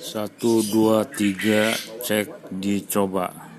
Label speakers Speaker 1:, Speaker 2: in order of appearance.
Speaker 1: Satu dua tiga cek dicoba.